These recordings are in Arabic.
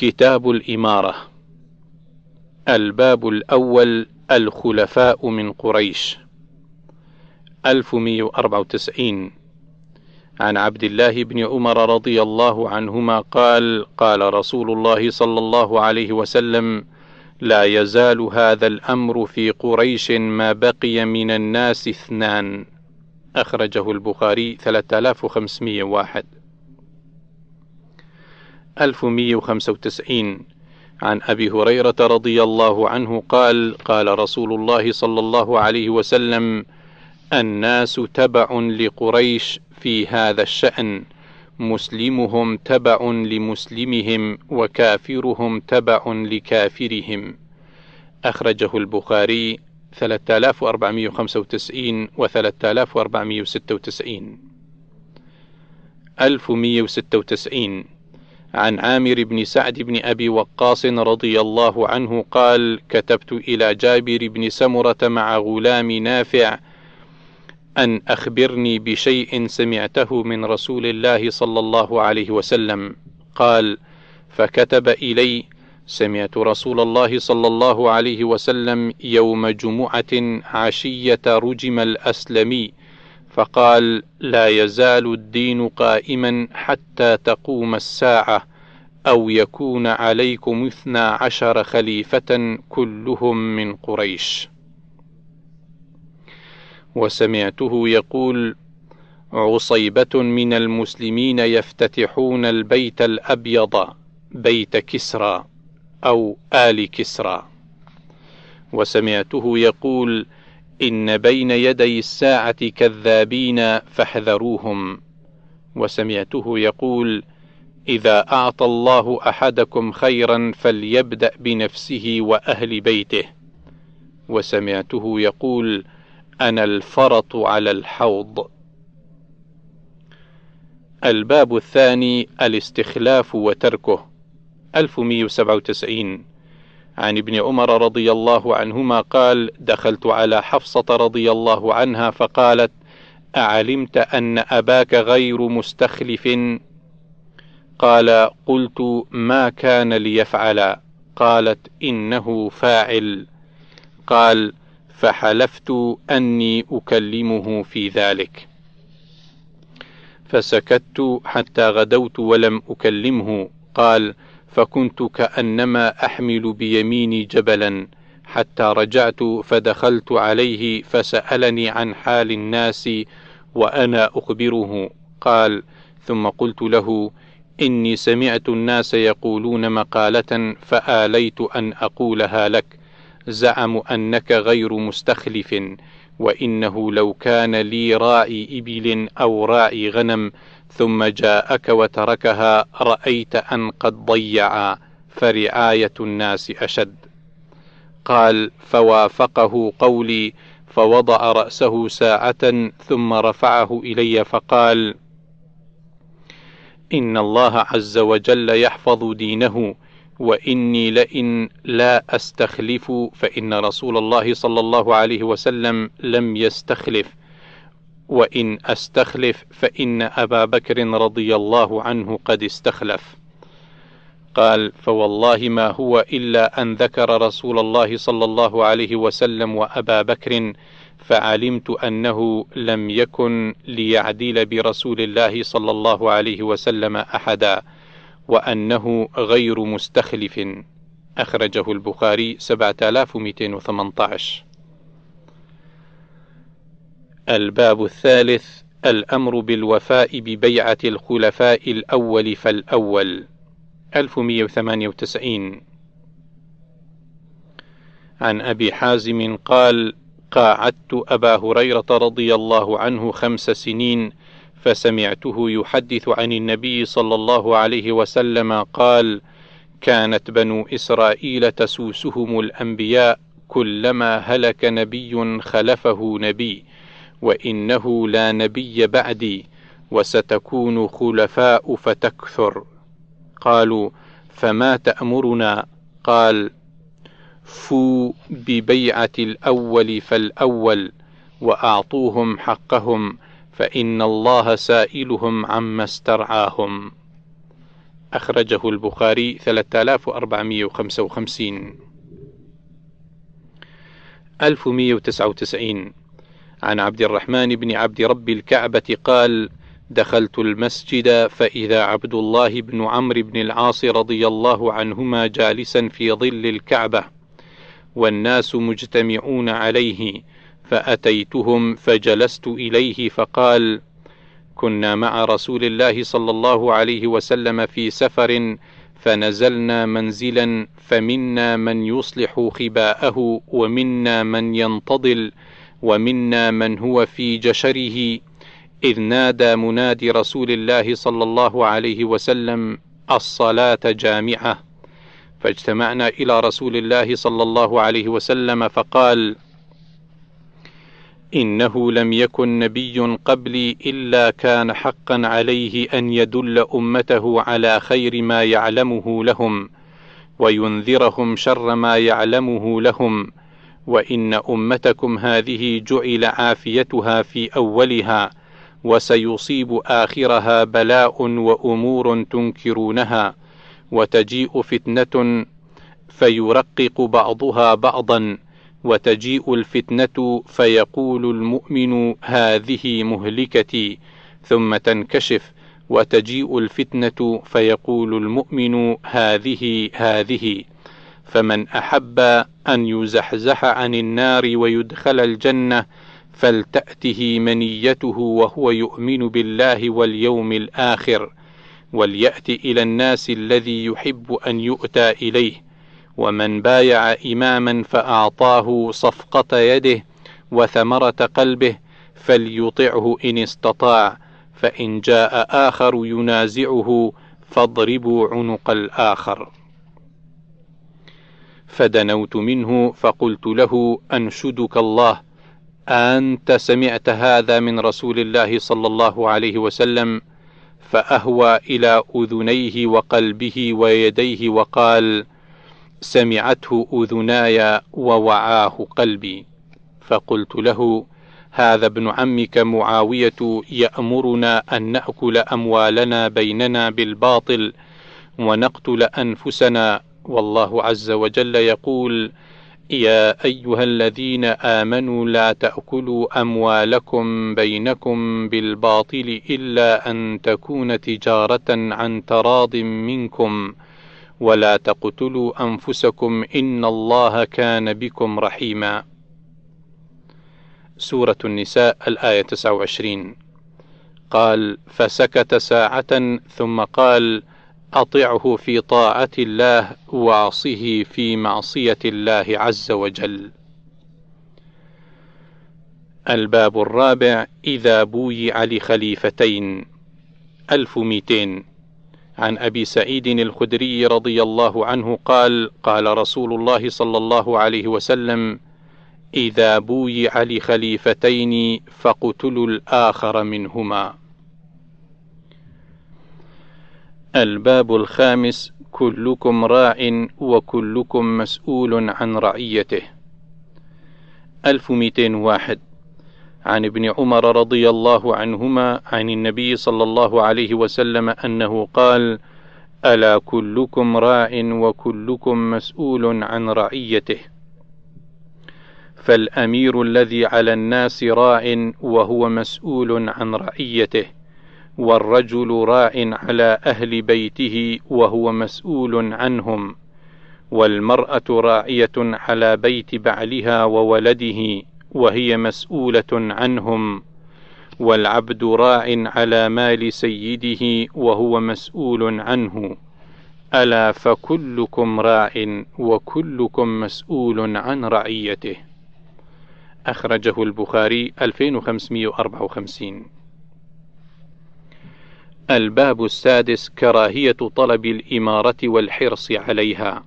كتاب الإمارة. الباب الأول الخلفاء من قريش. 1194 عن عبد الله بن عمر رضي الله عنهما قال قال رسول الله صلى الله عليه وسلم لا يزال هذا الأمر في قريش ما بقي من الناس اثنان أخرجه البخاري 3501 1195 عن أبي هريرة رضي الله عنه قال قال رسول الله صلى الله عليه وسلم الناس تبع لقريش في هذا الشأن مسلمهم تبع لمسلمهم وكافرهم تبع لكافرهم. أخرجه البخاري 3495 و 3496 1196 عن عامر بن سعد بن أبي وقاص رضي الله عنه قال كتبت إلى جابر بن سمرة مع غلام نافع أن أخبرني بشيء سمعته من رسول الله صلى الله عليه وسلم. قال فكتب إلي سمعت رسول الله صلى الله عليه وسلم يوم جمعة عشية رجم الأسلمي فقال لا يزال الدين قائما حتى تقوم الساعة أو يكون عليكم اثنا عشر خليفة كلهم من قريش. وسمعته يقول عصيبة من المسلمين يفتتحون البيت الأبيض بيت كسرى أو آل كسرى. وسمعته يقول إن بين يدي الساعة كذابين فاحذروهم. وسمعته يقول إذا أعطى الله أحدكم خيرا فليبدأ بنفسه وأهل بيته. وسمعته يقول أنا الفرط على الحوض. الباب الثاني الاستخلاف وتركه. 1197 عن ابن عمر رضي الله عنهما قال دخلت على حفصة رضي الله عنها فقالت أعلمت أن أباك غير مستخلف؟ قال قلت ما كان ليفعل؟ قالت إنه فاعل. قال فحلفت أني أكلمه في ذلك. فسكت حتى غدوت ولم أكلمه. قال فكنت كأنما أحمل بيميني جبلا حتى رجعت فدخلت عليه فسألني عن حال الناس وأنا أخبره. قال ثم قلت له إني سمعت الناس يقولون مقالة فآليت أن أقولها لك. زعموا أنك غير مستخلف وإنه لو كان لي راعي إبل أو راعي غنم ثم جاءك وتركها رأيت أن قد ضيعا فرعاية الناس أشد. قال فوافقه قولي فوضع رأسه ساعة ثم رفعه إلي فقال إن الله عز وجل يحفظ دينه وإني لئن لا أستخلف فإن رسول الله صلى الله عليه وسلم لم يستخلف. وإن أستخلف فإن أبا بكر رضي الله عنه قد استخلف. قال فوالله ما هو إلا أن ذكر رسول الله صلى الله عليه وسلم وأبا بكر فعلمت أنه لم يكن ليعدل برسول الله صلى الله عليه وسلم أحدا وأنه غير مستخلف. أخرجه البخاري 7218 الباب الثالث الأمر بالوفاء ببيعة الخلفاء الأول فالأول. 1198 عن أبي حازم قال قاعدت أبا هريرة رضي الله عنه خمس سنين فسمعته يحدث عن النبي صلى الله عليه وسلم قال كانت بنو إسرائيل تسوسهم الأنبياء كلما هلك نبي خلفه نبي. وإنه لا نبي بعدي وستكون خلفاء فتكثر. قالوا فما تأمرنا؟ قال فو ببيعة الأول فالأول وأعطوهم حقهم فإن الله سائلهم عما استرعاهم. أخرجه البخاري 3455 1199 عن عبد الرحمن بن عبد رب الكعبة قال: دخلت المسجد فإذا عبد الله بن عمرو بن العاص رضي الله عنهما جالسا في ظل الكعبة، والناس مجتمعون عليه، فأتيتهم فجلست إليه فقال: كنا مع رسول الله صلى الله عليه وسلم في سفر فنزلنا منزلا فمنا من يصلح خباءه ومنا من ينتضل ومنا من هو في جشره إذ نادى منادي رسول الله صلى الله عليه وسلم الصلاة جامعة. فاجتمعنا إلى رسول الله صلى الله عليه وسلم فقال إنه لم يكن نبي قبلي إلا كان حقا عليه أن يدل أمته على خير ما يعلمه لهم وينذرهم شر ما يعلمه لهم وإن أمتكم هذه جعل عافيتها في أولها وسيصيب آخرها بلاء وأمور تنكرونها وتجيء فتنة فيرقق بعضها بعضا وتجيء الفتنة فيقول المؤمن هذه مهلكتي ثم تنكشف وتجيء الفتنة فيقول المؤمن هذه هذه فمن أحب أن يزحزح عن النار ويدخل الجنة فلتأته منيته وهو يؤمن بالله واليوم الآخر وليأت إلى الناس الذي يحب أن يؤتى إليه. ومن بايع إماما فأعطاه صفقة يده وثمرة قلبه فليطعه إن استطاع فإن جاء آخر ينازعه فاضربوا عنق الآخر. فدنوت منه فقلت له أنشدك الله أنت سمعت هذا من رسول الله صلى الله عليه وسلم فأهوى إلى أذنيه وقلبه ويديه وقال: سمعته أذناي ووعاه قلبي. فقلت له هذا ابن عمك معاوية يأمرنا أن نأكل أموالنا بيننا بالباطل ونقتل أنفسنا والله عز وجل يقول يا أيها الذين آمنوا لا تأكلوا أموالكم بينكم بالباطل إلا أن تكون تجارة عن تراض منكم ولا تقتلوا أنفسكم إن الله كان بكم رحيما. سورة النساء الآية 29 قال فسكت ساعة ثم قال أطعه في طاعة الله واعصه في معصية الله عز وجل. الباب الرابع إذا بويع لخليفتين. 1200 عن أبي سعيد الخدري رضي الله عنه قال قال رسول الله صلى الله عليه وسلم إذا بويع لخليفتين فاقتلوا الآخر منهما. الباب الخامس كلكم راع وكلكم مسؤول عن رعيته. 1201 عن ابن عمر رضي الله عنهما عن النبي صلى الله عليه وسلم أنه قال ألا كلكم راع وكلكم مسؤول عن رعيته. فالأمير الذي على الناس راع وهو مسؤول عن رعيته. والرجل راع على أهل بيته وهو مسؤول عنهم والمرأة راعية على بيت بعلها وولده وهي مسؤولة عنهم والعبد راع على مال سيده وهو مسؤول عنه. ألا فكلكم راع وكلكم مسؤول عن رعيته. أخرجه البخاري 2554 الباب السادس كراهية طلب الإمارة والحرص عليها.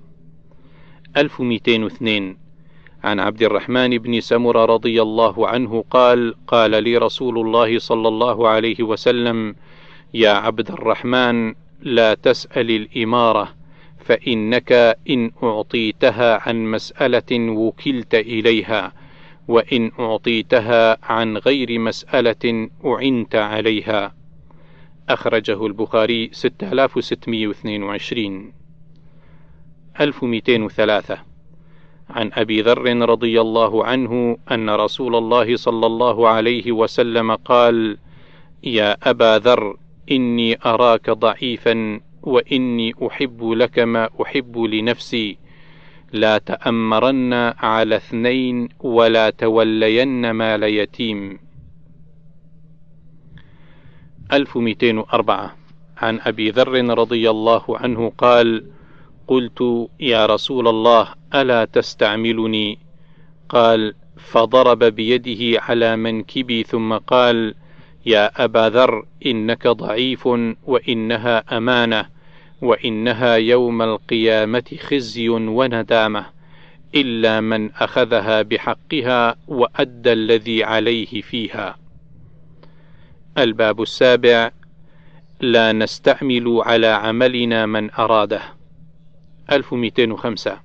1202 عن عبد الرحمن بن سمر رضي الله عنه قال قال لي رسول الله صلى الله عليه وسلم يا عبد الرحمن لا تسأل الإمارة فإنك إن أعطيتها عن مسألة وكلت إليها وإن أعطيتها عن غير مسألة أعنت عليها. أخرجه البخاري 6622 1203 عن أبي ذر رضي الله عنه أن رسول الله صلى الله عليه وسلم قال: يا أبا ذر إني أراك ضعيفا وإني أحب لك ما أحب لنفسي. لا تأمرن على اثنين ولا تولين مال يتيم. 1204 عن أبي ذر رضي الله عنه قال قلت يا رسول الله ألا تستعملني قال فضرب بيده على منكبي ثم قال يا أبا ذر إنك ضعيف وإنها أمانة وإنها يوم القيامة خزي وندامة إلا من أخذها بحقها وأدى الذي عليه فيها. الباب السابع. لا نستعمل على عملنا من أراده. 1205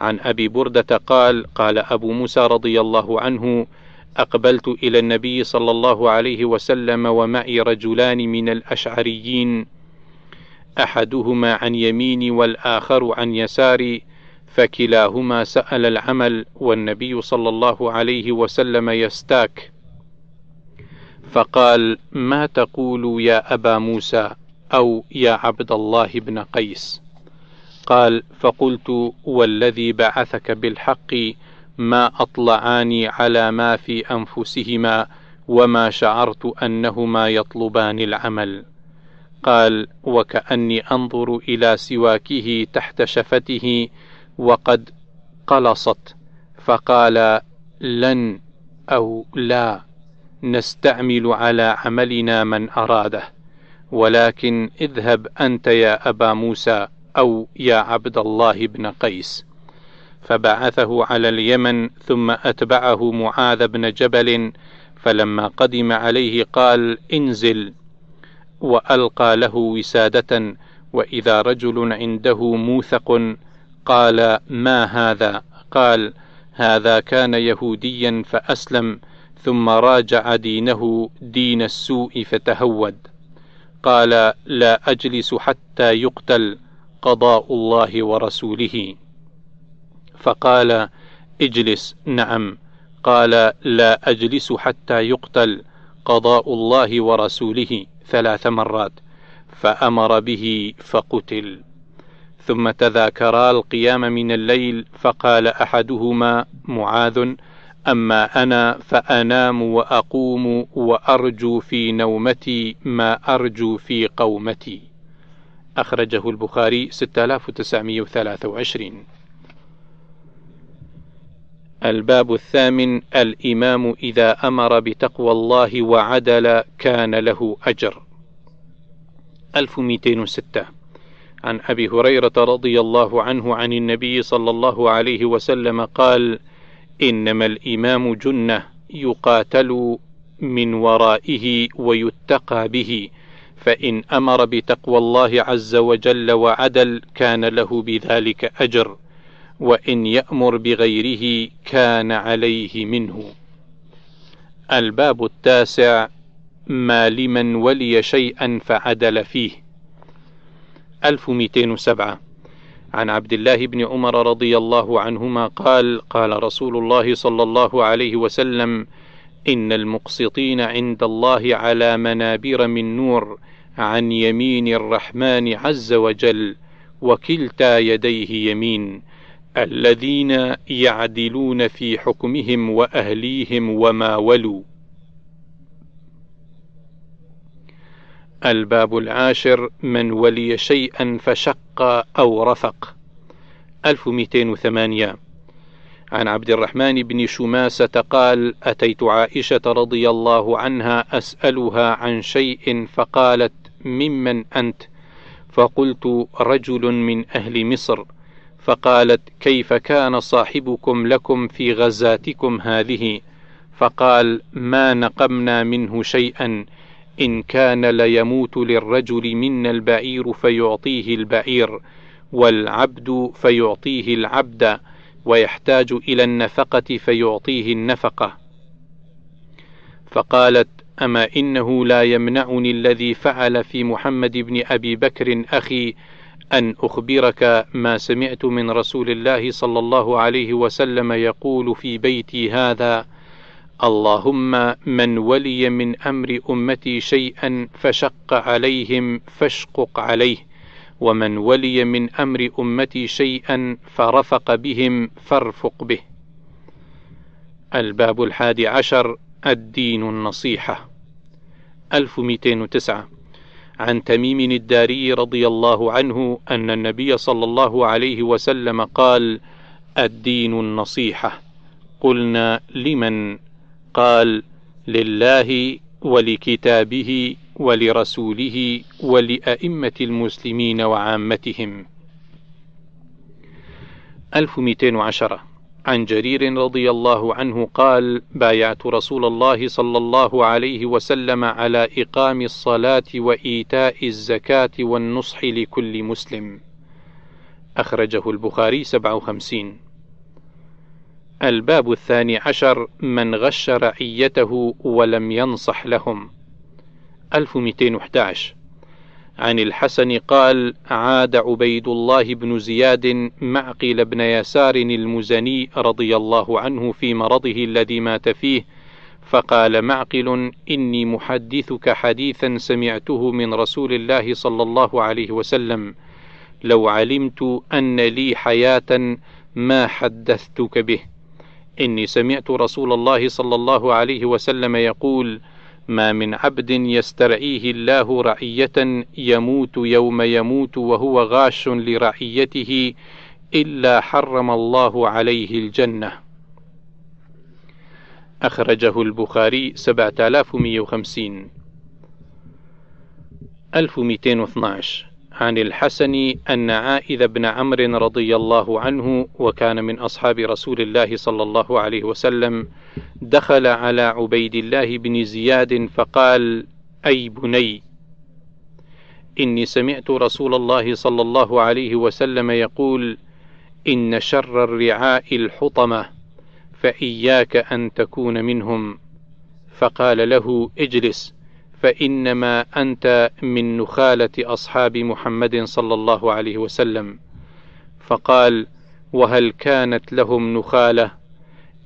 عن أبي بردة قال: قال أبو موسى رضي الله عنه: أقبلت إلى النبي صلى الله عليه وسلم ومعي رجلان من الأشعريين أحدهما عن يميني والآخر عن يساري فكلاهما سأل العمل والنبي صلى الله عليه وسلم يستاك. فقال ما تقول يا أبا موسى أو يا عبد الله بن قيس؟ قال فقلت والذي بعثك بالحق ما اطلعاني على ما في أنفسهما وما شعرت أنهما يطلبان العمل. قال وكأني أنظر إلى سواكه تحت شفته وقد قلصت. فقال لن أو لا. نستعمل على عملنا من أراده. ولكن اذهب أنت يا أبا موسى أو يا عبد الله بن قيس. فبعثه على اليمن ثم أتبعه معاذ بن جبل فلما قدم عليه قال انزل. وألقى له وسادة وإذا رجل عنده موثق قال ما هذا؟ قال هذا كان يهوديا فأسلم. ثم راجع دينه دين السوء فتهود. قال لا أجلس حتى يقتل قضاء الله ورسوله. فقال اجلس نعم. قال لا أجلس حتى يقتل قضاء الله ورسوله ثلاث مرات. فأمر به فقتل. ثم تذاكرا القيام من الليل فقال أحدهما معاذ أما أنا فأنام وأقوم وأرجو في نومتي ما أرجو في قومتي. أخرجه البخاري 6923 الباب الثامن الإمام إذا أمر بتقوى الله وعدل كان له أجر. 1206 عن أبي هريرة رضي الله عنه عن النبي صلى الله عليه وسلم قال إنما الإمام جنة يقاتل من ورائه ويتقى به فإن أمر بتقوى الله عز وجل وعدل كان له بذلك أجر وإن يأمر بغيره كان عليه منه. الباب التاسع ما لمن ولي شيئا فعدل فيه. 1207 عن عبد الله بن عمر رضي الله عنهما قال: قال رسول الله صلى الله عليه وسلم: إن المقسطين عند الله على منابر من نور عن يمين الرحمن عز وجل وكلتا يديه يمين الذين يعدلون في حكمهم وأهليهم وما ولوا الباب العاشر من ولي شيئا فشق أو رفق 1208 عن عبد الرحمن بن شماسة قال: أتيت عائشة رضي الله عنها أسألها عن شيء فقالت: ممن أنت؟ فقلت: رجل من أهل مصر. فقالت كيف كان صاحبكم لكم في غزاتكم هذه فقال ما نقمنا منه شيئا إن كان ليموت للرجل منا البعير فيعطيه البعير والعبد فيعطيه العبد ويحتاج إلى النفقة فيعطيه النفقة. فقالت أما إنه لا يمنعني الذي فعل في محمد بن أبي بكر أخي أن أخبرك ما سمعت من رسول الله صلى الله عليه وسلم يقول في بيتي هذا: اللهم من ولي من أمر أمتي شيئا فشق عليهم فاشقق عليه، ومن ولي من أمر أمتي شيئا فرفق بهم فارفق به. الباب الحادي عشر الدين النصيحة 1209 عن تميم الداري رضي الله عنه أن النبي صلى الله عليه وسلم قال: الدين النصيحة. قلنا: لمن؟ قال: لله ولكتابه ولرسوله ولأئمة المسلمين وعامتهم. 1210 عن جرير رضي الله عنه قال بايعت رسول الله صلى الله عليه وسلم على إقام الصلاة وإيتاء الزكاة والنصح لكل مسلم. أخرجه البخاري 57 الباب الثاني عشر من غش رعيته ولم ينصح لهم. 1211 عن الحسن قال عاد عبيد الله بن زياد معقل بن يسار المزني رضي الله عنه في مرضه الذي مات فيه فقال معقل إني محدثك حديثا سمعته من رسول الله صلى الله عليه وسلم. لو علمت أن لي حياة ما حدثتك به. إني سمعت رسول الله صلى الله عليه وسلم يقول ما من عبد يسترعيه الله رعية يموت يوم يموت وهو غاش لرعيته إلا حرم الله عليه الجنة. أخرجه البخاري 7150 1212 عن الحسن أن عائذ بن عمرو رضي الله عنه وكان من أصحاب رسول الله صلى الله عليه وسلم دخل على عبيد الله بن زياد فقال: أي بني إني سمعت رسول الله صلى الله عليه وسلم يقول: إن شر الرعاء الحطمة فإياك أن تكون منهم. فقال له اجلس. فإنما أنت من نخالة أصحاب محمد صلى الله عليه وسلم. فقال وهل كانت لهم نخالة؟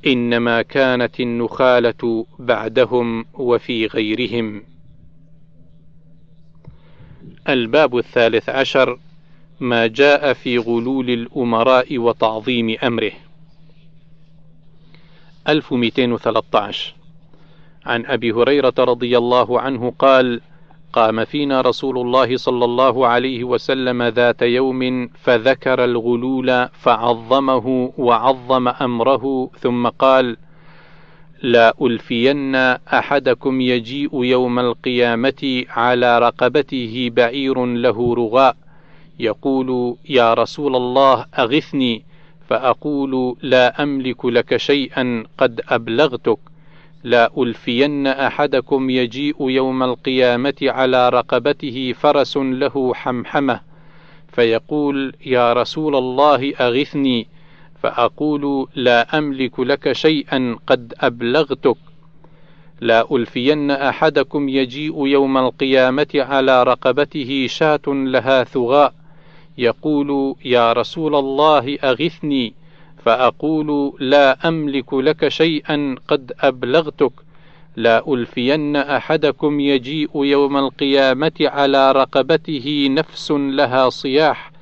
إنما كانت النخالة بعدهم وفي غيرهم. الباب الثالث عشر ما جاء في غلول الأمراء وتعظيم أمره. 1213 عن أبي هريرة رضي الله عنه قال قام فينا رسول الله صلى الله عليه وسلم ذات يوم فذكر الغلول فعظمه وعظم أمره ثم قال لا ألفين أحدكم يجيء يوم القيامة على رقبته بعير له رغاء يقول يا رسول الله أغثني فأقول لا أملك لك شيئا قد أبلغتك لا ألفين أحدكم يجيء يوم القيامة على رقبته فرس له حمحمة فيقول يا رسول الله أغثني؟ فأقول لا أملك لك شيئا قد أبلغتك. لا ألفين أحدكم يجيء يوم القيامة على رقبته شاة لها ثغاء يقول يا رسول الله أغثني؟ فأقول لا أملك لك شيئا قد أبلغتك. لا ألفين أحدكم يجيء يوم القيامة على رقبته نفس لها صياح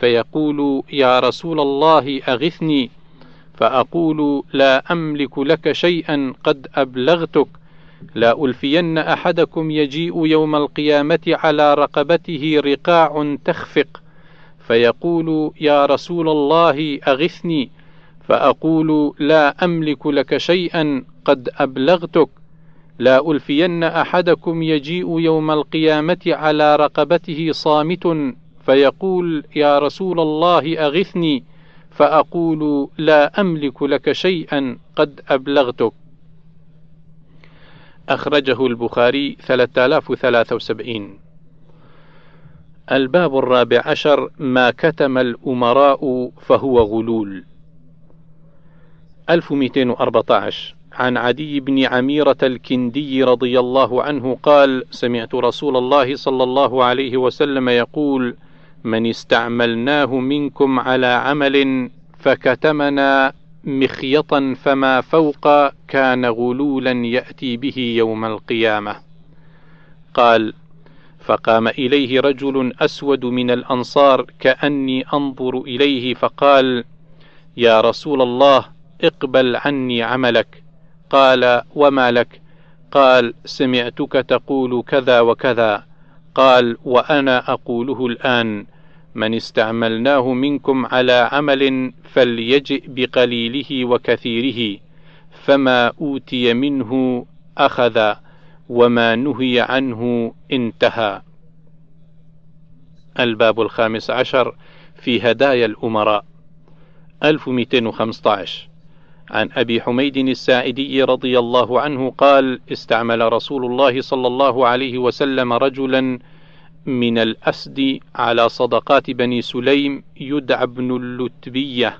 فيقول يا رسول الله أغثني. فأقول لا أملك لك شيئا قد أبلغتك. لا ألفين أحدكم يجيء يوم القيامة على رقبته رقاع تخفق فيقول يا رسول الله أغثني. فأقول لا أملك لك شيئا قد أبلغتك. لا ألفين أحدكم يجيء يوم القيامة على رقبته صامت فيقول يا رسول الله أغثني. فأقول لا أملك لك شيئا قد أبلغتك. أخرجه البخاري 3073 الباب الرابع عشر ما كتم الأمراء فهو غلول. 1214 عن عدي بن عميرة الكندي رضي الله عنه قال: سمعت رسول الله صلى الله عليه وسلم يقول: من استعملناه منكم على عمل فكتمنا مخيطا فما فوق كان غلولا يأتي به يوم القيامة. قال: فقام إليه رجل أسود من الأنصار كأني أنظر إليه فقال: يا رسول الله اقبل عني عملك. قال وما لك؟ قال سمعتك تقول كذا وكذا. قال وأنا أقوله الآن من استعملناه منكم على عمل فليجئ بقليله وكثيره فما أوتي منه أخذ وما نهي عنه انتهى. الباب الخامس عشر في هدايا الأمراء. 1215 عن أبي حميد الساعدي رضي الله عنه قال استعمل رسول الله صلى الله عليه وسلم رجلا من الأسد على صدقات بني سليم يدعى ابن اللتبية.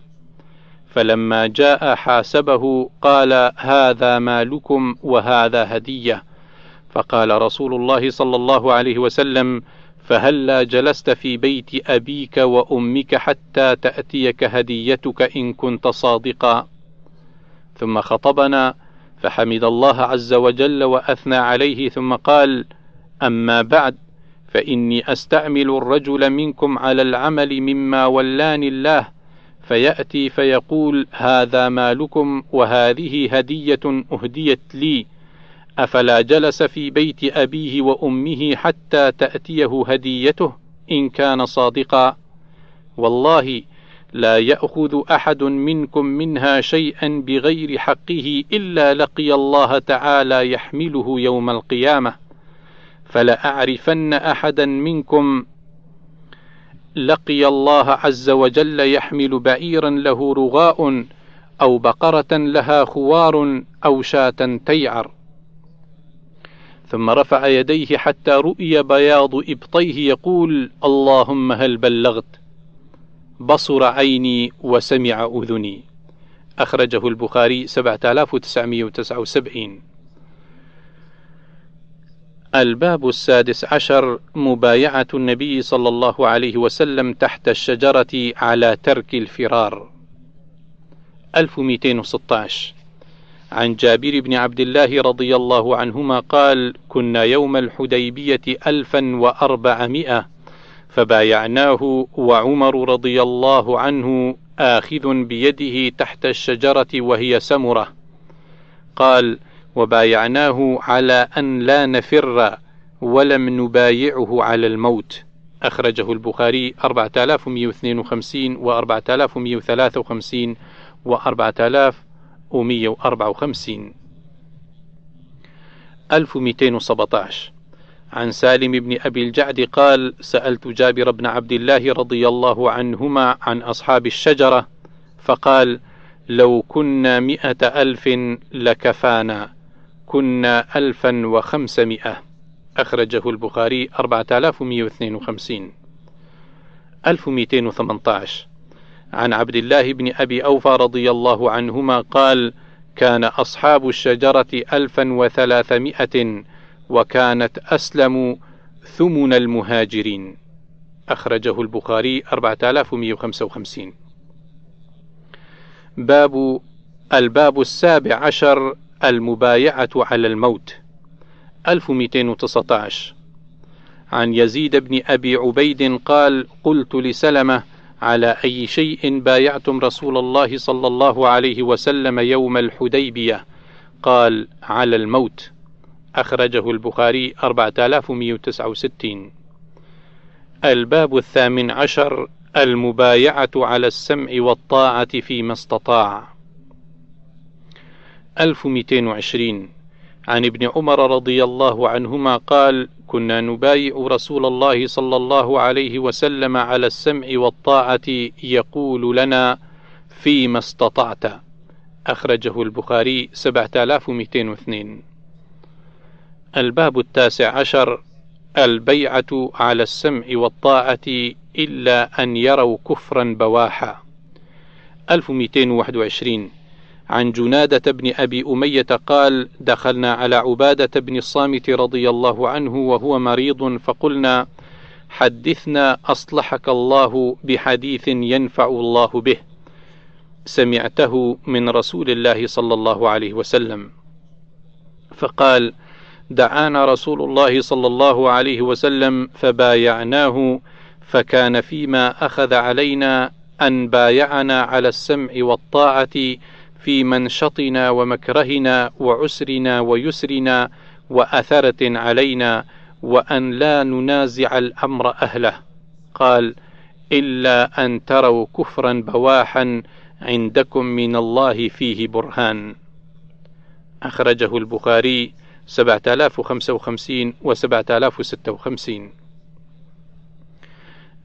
فلما جاء حاسبه قال هذا مالكم وهذا هدية. فقال رسول الله صلى الله عليه وسلم فهلا جلست في بيت أبيك وأمك حتى تأتيك هديتك إن كنت صادقا. ثم خطبنا فحمد الله عز وجل وأثنى عليه ثم قال أما بعد فإني أستعمل الرجل منكم على العمل مما ولاني الله فيأتي فيقول هذا مالكم وهذه هدية أهديت لي أفلا جلس في بيت أبيه وأمه حتى تأتيه هديته إن كان صادقا؟ والله لا يأخذ أحد منكم منها شيئا بغير حقه إلا لقي الله تعالى يحمله يوم القيامة. فلاعرفن احدا منكم لقي الله عز وجل يحمل بعيرا له رغاء أو بقرة لها خوار أو شاة تيعر. ثم رفع يديه حتى رؤي بياض إبطيه يقول اللهم هل بلغت؟ بصر عيني وسمع أذني. أخرجه البخاري 7979 الباب السادس عشر مبايعة النبي صلى الله عليه وسلم تحت الشجرة على ترك الفرار. 1216 عن جابر بن عبد الله رضي الله عنهما قال كنا يوم الحديبية ألفا وأربعمائة. فبايعناه وعمر رضي الله عنه آخذ بيده تحت الشجرة وهي سمرة. قال وبايعناه على أن لا نفر ولم نبايعه على الموت أخرجه البخاري 4152 و 4153 و 4154 1217 عن سالم بن أبي الجعد قال سألت جابر بن عبد الله رضي الله عنهما عن أصحاب الشجرة فقال لو كنا مئة ألف لكفانا كنا ألفا وخمسمائة. أخرجه البخاري أربعة آلاف ومئة واثنين وخمسين. ألف ومئتين وثمنتاش عن عبد الله بن أبي أوفى رضي الله عنهما قال كان أصحاب الشجرة ألفا وثلاثمائة وكانت أسلم ثمن المهاجرين. أخرجه البخاري 4155 باب الباب السابع عشر المبايعة على الموت. 1219 عن يزيد بن أبي عبيد قال قلت لسلمة على أي شيء بايعتم رسول الله صلى الله عليه وسلم يوم الحديبية؟ قال على الموت. أخرجه البخاري 4169 الباب الثامن عشر المبايعة على السمع والطاعة فيما استطاع. 1220 عن ابن عمر رضي الله عنهما قال كنا نبايع رسول الله صلى الله عليه وسلم على السمع والطاعة يقول لنا فيما استطعت أخرجه البخاري 7202 الباب التاسع عشر البيعة على السمع والطاعة إلا أن يروا كفرا بواحا 1221 عن جنادة بن أبي أمية قال: دخلنا على عبادة بن الصامت رضي الله عنه وهو مريض فقلنا: حدثنا أصلحك الله بحديث ينفع الله به. سمعته من رسول الله صلى الله عليه وسلم. فقال: دعانا رسول الله صلى الله عليه وسلم فبايعناه فكان فيما أخذ علينا أن بايعنا على السمع والطاعة في منشطنا ومكرهنا وعسرنا ويسرنا وأثرة علينا وأن لا ننازع الأمر أهله. قال إلا أن تروا كفرا بواحا عندكم من الله فيه برهان. أخرجه البخاري 7055 و 7056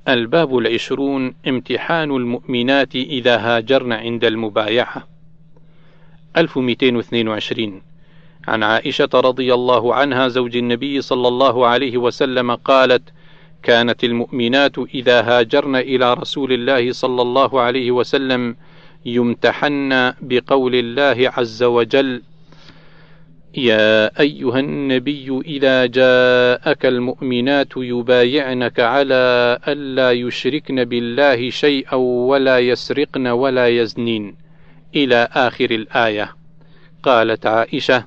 الباب العشرون امتحان المؤمنات إذا هاجرن عند المبايعة. 1222 عن عائشة رضي الله عنها زوج النبي صلى الله عليه وسلم قالت: كانت المؤمنات إذا هاجرن إلى رسول الله صلى الله عليه وسلم يمتحن بقول الله عز وجل: يا أيها النبي إذا جاءك المؤمنات يبايعنك على ألا يشركن بالله شيئا ولا يسرقن ولا يزنين إلى آخر الآية. قالت عائشة: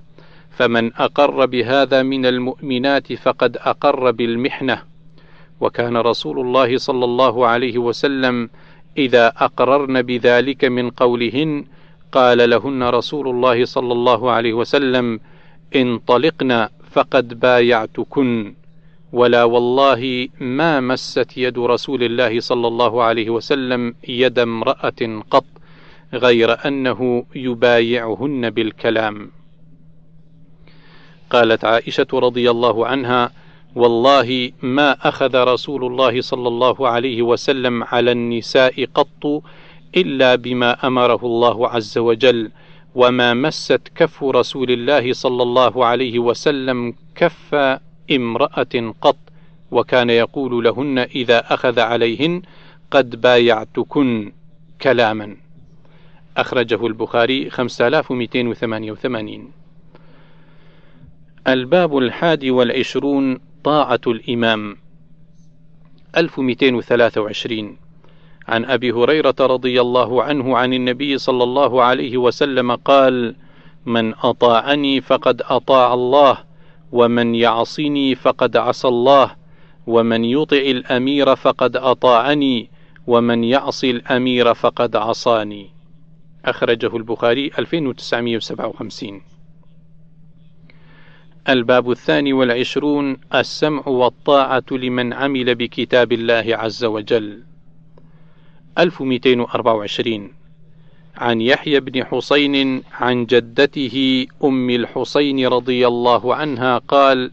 فمن أقر بهذا من المؤمنات فقد أقر بالمحنة. وكان رسول الله صلى الله عليه وسلم إذا أقررن بذلك من قولهن قال لهن رسول الله صلى الله عليه وسلم: انطلقن فقد بايعتكن ولا والله ما مست يد رسول الله صلى الله عليه وسلم يد امرأة قط غير أنه يبايعهن بالكلام. قالت عائشة رضي الله عنها: والله ما أخذ رسول الله صلى الله عليه وسلم على النساء قط إلا بما أمره الله عز وجل، وما مست كف رسول الله صلى الله عليه وسلم كف امرأة قط، وكان يقول لهن إذا أخذ عليهن: قد بايعتكن كلاما. أخرجه البخاري 5288 الباب الحادي والعشرون طاعة الإمام. 1223 عن أبي هريرة رضي الله عنه عن النبي صلى الله عليه وسلم قال: من أطاعني فقد أطاع الله، ومن يعصني فقد عصى الله، ومن يطع الأمير فقد أطاعني، ومن يعص الأمير فقد عصاني. أخرجه البخاري 2957 الباب الثاني والعشرون السمع والطاعة لمن عمل بكتاب الله عز وجل 1224 عن يحيى بن حسين عن جدته أم الحسين رضي الله عنها قال: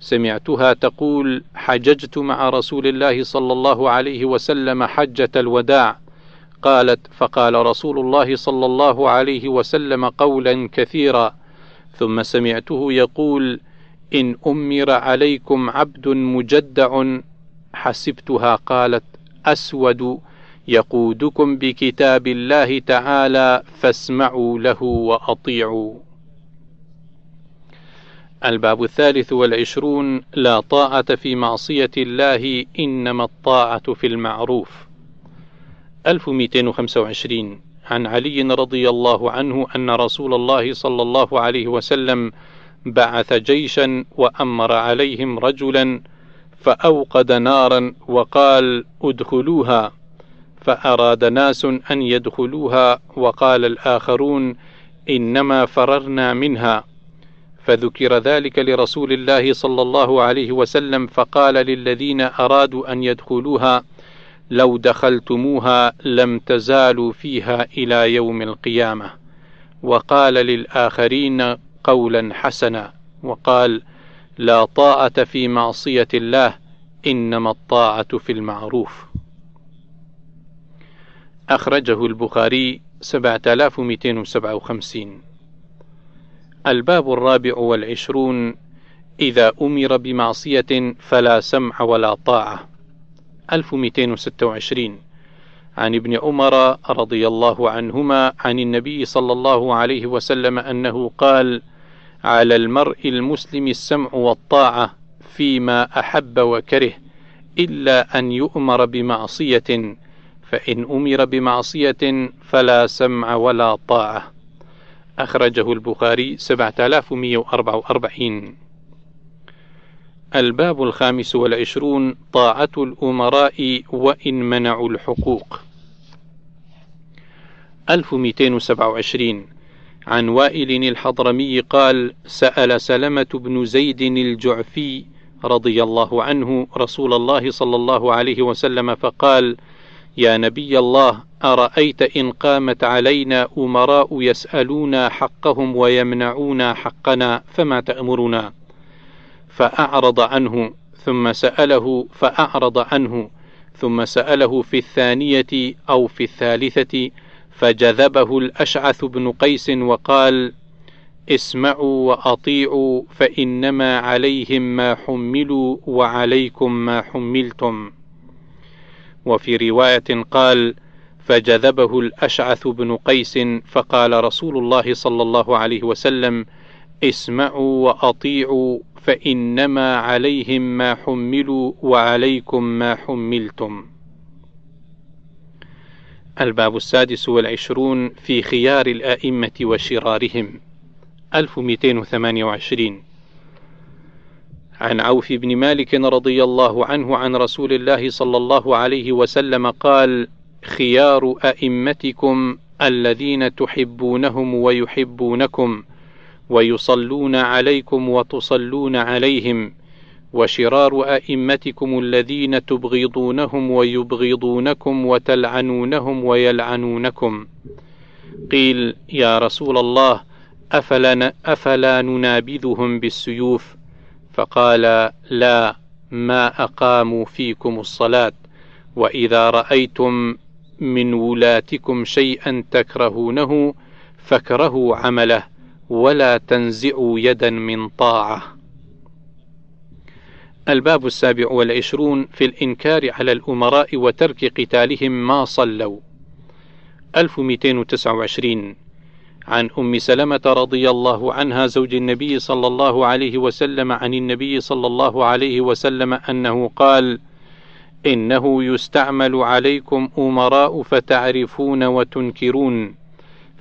سمعتها تقول: حججت مع رسول الله صلى الله عليه وسلم حجة الوداع، قالت فقال رسول الله صلى الله عليه وسلم قولا كثيرا. ثم سمعته يقول إن أمر عليكم عبد مجدع. حسبتها قالت أسود يقودكم بكتاب الله تعالى فاسمعوا له وأطيعوا. الباب الثالث والعشرون لا طاعة في معصية الله إنما الطاعة في المعروف. 1225 عن علي رضي الله عنه أن رسول الله صلى الله عليه وسلم بعث جيشا وأمر عليهم رجلا فأوقد نارا وقال ادخلوها. فأراد ناس أن يدخلوها وقال الآخرون إنما فررنا منها. فذكر ذلك لرسول الله صلى الله عليه وسلم فقال للذين أرادوا أن يدخلوها لو دخلتموها لم تزالوا فيها إلى يوم القيامة. وقال للآخرين قولا حسنا وقال لا طاعة في معصية الله إنما الطاعة في المعروف. أخرجه البخاري 7257 الباب الرابع والعشرون إذا أمر بمعصية فلا سمع ولا طاعة. 1226 عن ابن عمر رضي الله عنهما عن النبي صلى الله عليه وسلم أنه قال على المرء المسلم السمع والطاعة فيما أحب وكره إلا أن يؤمر بمعصية فإن أمر بمعصية فلا سمع ولا طاعة. أخرجه البخاري 7144 الباب الخامس والعشرون طاعة الأمراء وإن منعوا الحقوق. 1227 عن وائل الحضرمي قال سأل سلمة بن زيد الجعفي رضي الله عنه رسول الله صلى الله عليه وسلم فقال يا نبي الله أرأيت إن قامت علينا أمراء يسألون حقهم ويمنعون حقنا فما تأمرنا فأعرض عنه ثم سأله فأعرض عنه ثم سأله في الثانية أو في الثالثة فجذبه الأشعث بن قيس وقال: اسمعوا وأطيعوا فإنما عليهم ما حملوا وعليكم ما حملتم. وفي رواية قال: فجذبه الأشعث بن قيس فقال رسول الله صلى الله عليه وسلم: اسمعوا وأطيعوا فإنما عليهم ما حملوا وعليكم ما حملتم. الباب السادس والعشرون في خيار الآئمة وشرارهم 1228 عن عوف بن مالك رضي الله عنه عن رسول الله صلى الله عليه وسلم قال خيار أئمتكم الذين تحبونهم ويحبونكم ويصلون عليكم وتصلون عليهم وشرار أئمتكم الذين تبغضونهم ويبغضونكم وتلعنونهم ويلعنونكم. قيل يا رسول الله أفلا, أفلا ننابذهم بالسيوف فقال لا ما اقاموا فيكم الصلاة وإذا رأيتم من ولاتكم شيئا تكرهونه فاكرهوا عمله ولا تنزعوا يدا من طاعة. الباب السابع والعشرون في الإنكار على الأمراء وترك قتالهم ما صلوا. 1229 عن أم سلمة رضي الله عنها زوج النبي صلى الله عليه وسلم عن النبي صلى الله عليه وسلم أنه قال: إنه يستعمل عليكم أمراء فتعرفون وتنكرون،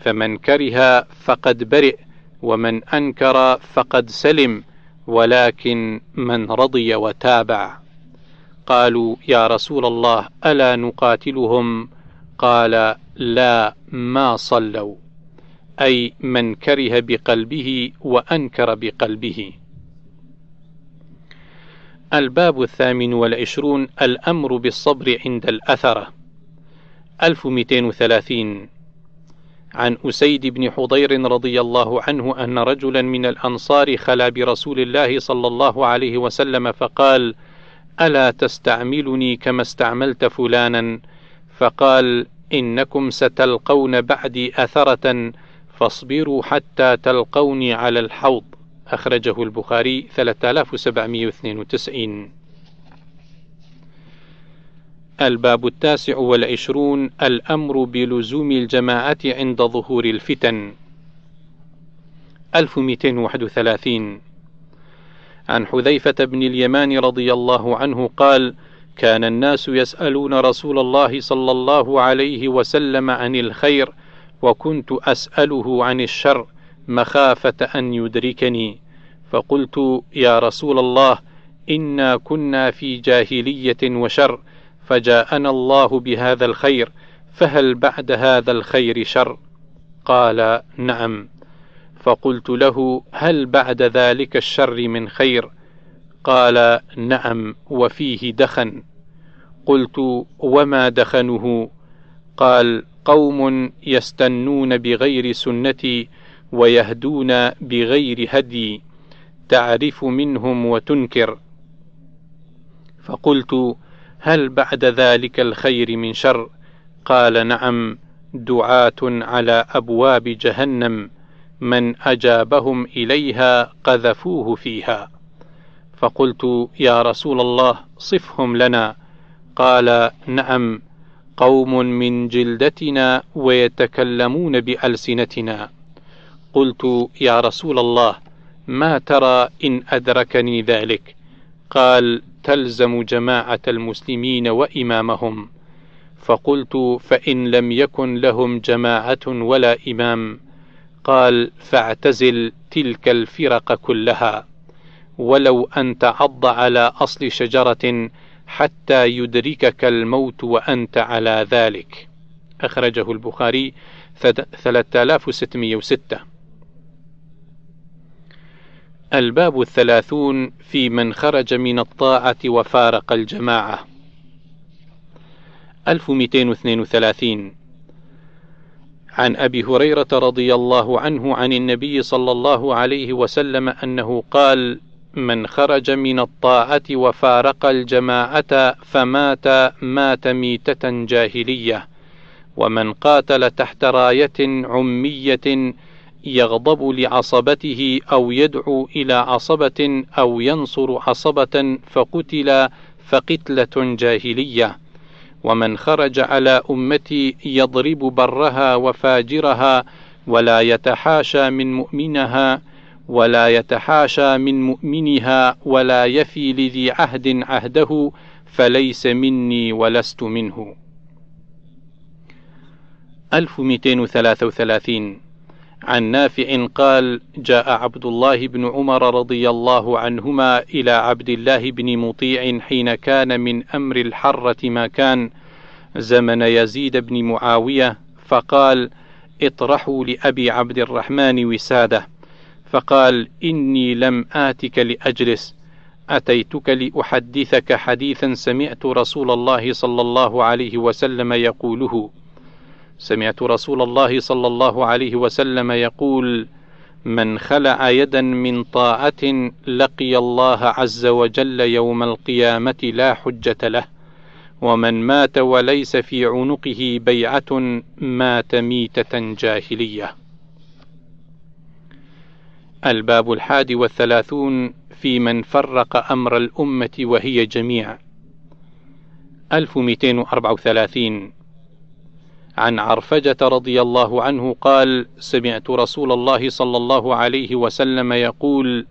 فمن كره فقد برئ، ومن أنكر فقد سلم، ولكن من رضي وتابع. قالوا يا رسول الله ألا نقاتلهم؟ قال لا ما صلوا. أي من كره بقلبه وأنكر بقلبه. الباب الثامن والعشرون الأمر بالصبر عند الأثرة. 1230 عن أسيد بن حضير رضي الله عنه أن رجلا من الأنصار خلا برسول الله صلى الله عليه وسلم فقال: ألا تستعملني كما استعملت فلانا؟ فقال: إنكم ستلقون بعدي أثرة فاصبروا حتى تلقوني على الحوض. أخرجه البخاري 3792 الباب التاسع والعشرون. الأمر بلزوم الجماعة عند ظهور الفتن. 1231 عن حذيفة بن اليمان رضي الله عنه قال: كان الناس يسألون رسول الله صلى الله عليه وسلم عن الخير، وكنت أسأله عن الشر مخافة أن يدركني، فقلت: يا رسول الله، إنا كنا في جاهلية وشر، فجاءنا الله بهذا الخير فهل بعد هذا الخير شر؟ قال نعم. فقلت له هل بعد ذلك الشر من خير؟ قال نعم وفيه دخن. قلت وما دخنه؟ قال قوم يستنون بغير سنتي ويهدون بغير هدي تعرف منهم وتنكر. فقلت هل بعد ذلك الخير من شر؟ قال نعم دعاة على أبواب جهنم من أجابهم إليها قذفوه فيها. فقلت يا رسول الله صفهم لنا. قال نعم قوم من جلدتنا ويتكلمون بألسنتنا. قلت يا رسول الله ما ترى إن أدركني ذلك؟ قال تلزم جماعة المسلمين وإمامهم. فقلت فإن لم يكن لهم جماعة ولا إمام. قال فاعتزل تلك الفرق كلها. ولو أن تعض على أصل شجرة حتى يدركك الموت وأنت على ذلك. أخرجه البخاري 3606 الباب الثلاثون في من خرج من الطاعة وفارق الجماعة. 1232 عن أبي هريرة رضي الله عنه عن النبي صلى الله عليه وسلم أنه قال: من خرج من الطاعة وفارق الجماعة فمات مات ميتة جاهلية، ومن قاتل تحت راية عمية يغضب لعصبته أو يدعو إلى عصبة أو ينصر عصبة فقتل فقتلة جاهلية، ومن خرج على أمتي يضرب برها وفاجرها ولا يتحاشى من مؤمنها ولا يتحاشى من مؤمنها ولا يفي لذي عهد عهده فليس مني ولست منه. 1233 عن نافع قال جاء عبد الله بن عمر رضي الله عنهما إلى عبد الله بن مطيع حين كان من أمر الحرة ما كان زمن يزيد بن معاوية فقال اطرحوا لأبي عبد الرحمن وسادة. فقال إني لم آتك لأجلس. أتيتك لأحدثك حديثا سمعت رسول الله صلى الله عليه وسلم يقوله. سمعت رسول الله صلى الله عليه وسلم يقول من خلع يدا من طاعة لقي الله عز وجل يوم القيامة لا حجة له. ومن مات وليس في عنقه بيعة مات ميتة جاهلية. الباب الحادي والثلاثون في من فرق أمر الأمة وهي جميع 1234 عن عرفجة رضي الله عنه قال: سمعت رسول الله صلى الله عليه وسلم يقول: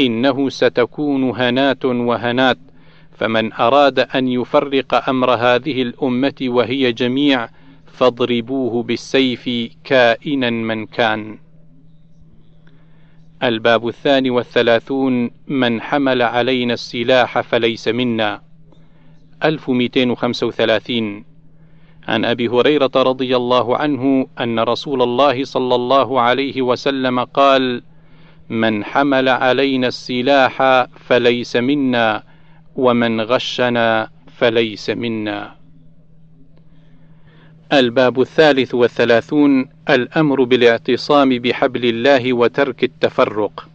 إنه ستكون هنات وهنات، فمن أراد أن يفرق أمر هذه الأمة وهي جميع، فاضربوه بالسيف كائنا من كان. الباب الثاني والثلاثون من حمل علينا السلاح فليس منا. 1235 عن أبي هريرة رضي الله عنه أن رسول الله صلى الله عليه وسلم قال من حمل علينا السلاح فليس منا ومن غشنا فليس منا. الباب الثالث والثلاثون الأمر بالاعتصام بحبل الله وترك التفرق.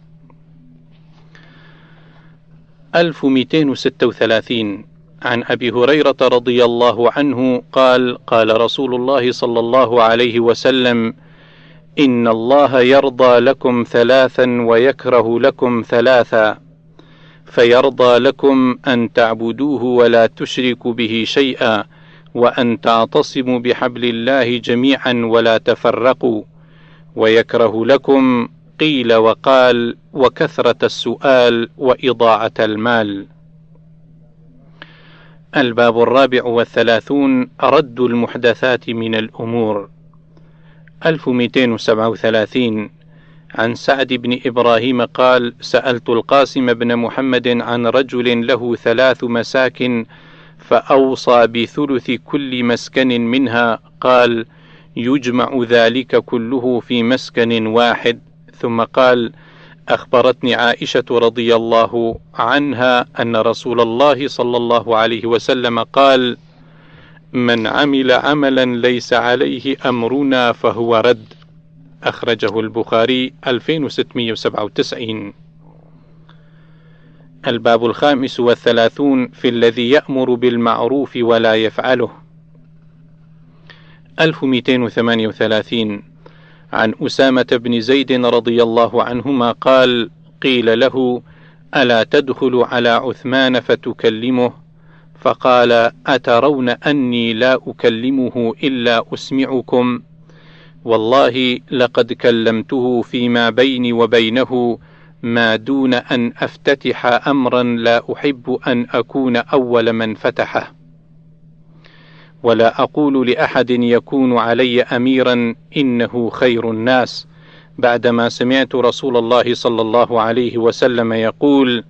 1236 عن أبي هريرة رضي الله عنه قال قال رسول الله صلى الله عليه وسلم إن الله يرضى لكم ثلاثا ويكره لكم ثلاثا فيرضى لكم أن تعبدوه ولا تشركوا به شيئا. وأن تعتصموا بحبل الله جميعا ولا تفرقوا. ويكره لكم قيل وقال وكثرة السؤال وإضاعة المال. الباب الرابع والثلاثون رد المحدثات من الأمور. 1237 عن سعد بن إبراهيم قال سألت القاسم بن محمد عن رجل له ثلاث مساكن فأوصى بثلث كل مسكن منها قال يجمع ذلك كله في مسكن واحد ثم قال أخبرتني عائشة رضي الله عنها أن رسول الله صلى الله عليه وسلم قال: من عمل عملا ليس عليه أمرنا فهو رد. أخرجه البخاري 2697. الباب الخامس والثلاثون في الذي يأمر بالمعروف ولا يفعله. 1238 عن أسامة بن زيد رضي الله عنهما قال: قيل له: ألا تدخل على عثمان فتكلمه؟ فقال أترون أني لا أكلمه إلا أسمعكم والله لقد كلمته فيما بيني وبينه ما دون أن أفتتح أمرا لا أحب أن أكون أول من فتحه. ولا أقول لأحد يكون علي أميرا إنه خير الناس. بعدما سمعت رسول الله صلى الله عليه وسلم يقول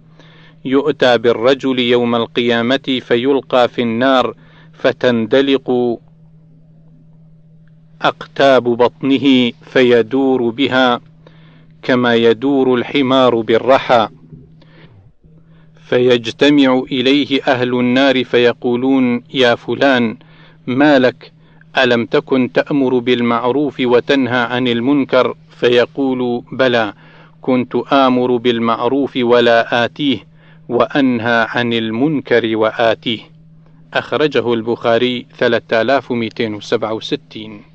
يؤتى بالرجل يوم القيامة فيلقى في النار فتندلق أقتاب بطنه فيدور بها كما يدور الحمار بالرحى. فيجتمع إليه أهل النار فيقولون يا فلان ما لك؟ ألم تكن تأمر بالمعروف وتنهى عن المنكر? فيقول بلى كنت آمر بالمعروف ولا آتيه وأنهى عن المنكر وآتيه. أخرجه البخاري 3267